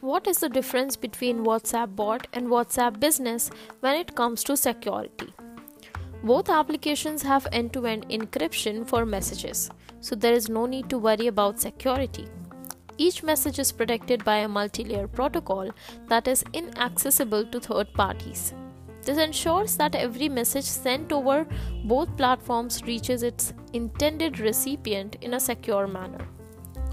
What is the difference between WhatsApp bot and WhatsApp business when it comes to security? Both applications have end to end encryption for messages, so there is no need to worry about security. Each message is protected by a multi layer protocol that is inaccessible to third parties. This ensures that every message sent over both platforms reaches its intended recipient in a secure manner.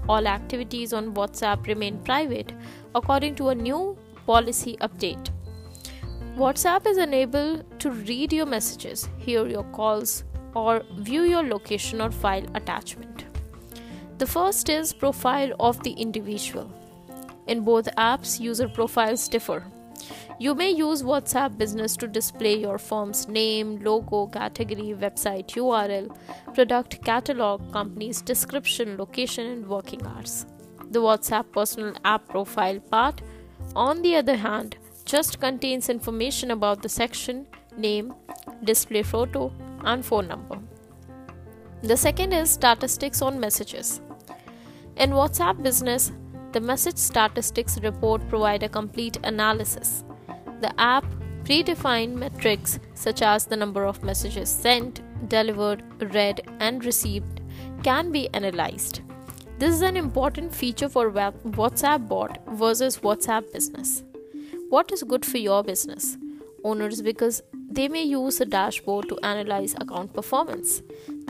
All activities on WhatsApp remain private according to a new policy update. WhatsApp is unable to read your messages, hear your calls, or view your location or file attachment. The first is profile of the individual. In both apps, user profiles differ. You may use WhatsApp Business to display your firm's name, logo, category, website URL, product catalog, company's description, location, and working hours. The WhatsApp personal app profile part, on the other hand, just contains information about the section, name, display photo, and phone number. The second is statistics on messages. In WhatsApp Business, the message statistics report provide a complete analysis. The app predefined metrics such as the number of messages sent, delivered, read, and received can be analyzed. This is an important feature for WhatsApp bot versus WhatsApp business. What is good for your business owners because they may use a dashboard to analyze account performance.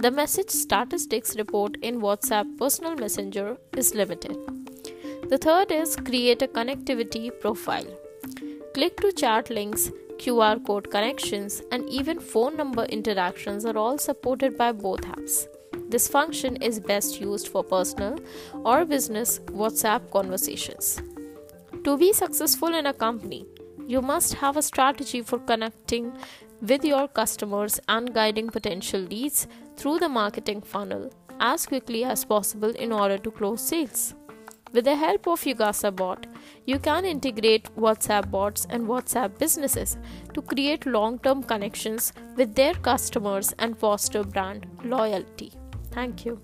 The message statistics report in WhatsApp Personal Messenger is limited. The third is create a connectivity profile. Click to chat links, QR code connections, and even phone number interactions are all supported by both apps. This function is best used for personal or business WhatsApp conversations. To be successful in a company, you must have a strategy for connecting with your customers and guiding potential leads through the marketing funnel as quickly as possible in order to close sales. With the help of Yugasa bot, you can integrate WhatsApp bots and WhatsApp businesses to create long term connections with their customers and foster brand loyalty. Thank you.